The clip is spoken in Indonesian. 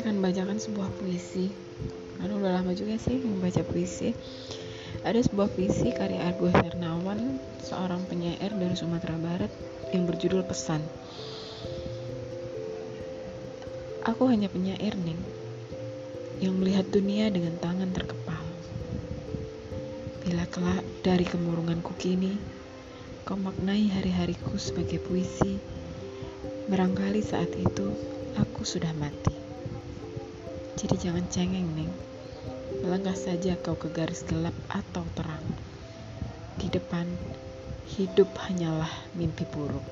akan bacakan sebuah puisi. Karena udah lama juga sih membaca puisi. Ada sebuah puisi karya Argo Hernawan seorang penyair dari Sumatera Barat yang berjudul Pesan. Aku hanya penyair Ning yang melihat dunia dengan tangan terkepal. Bila kelak dari kemurunganku kini kau maknai hari-hariku sebagai puisi Barangkali saat itu aku sudah mati jadi jangan cengeng, Neng. Melangkah saja kau ke garis gelap atau terang. Di depan, hidup hanyalah mimpi buruk.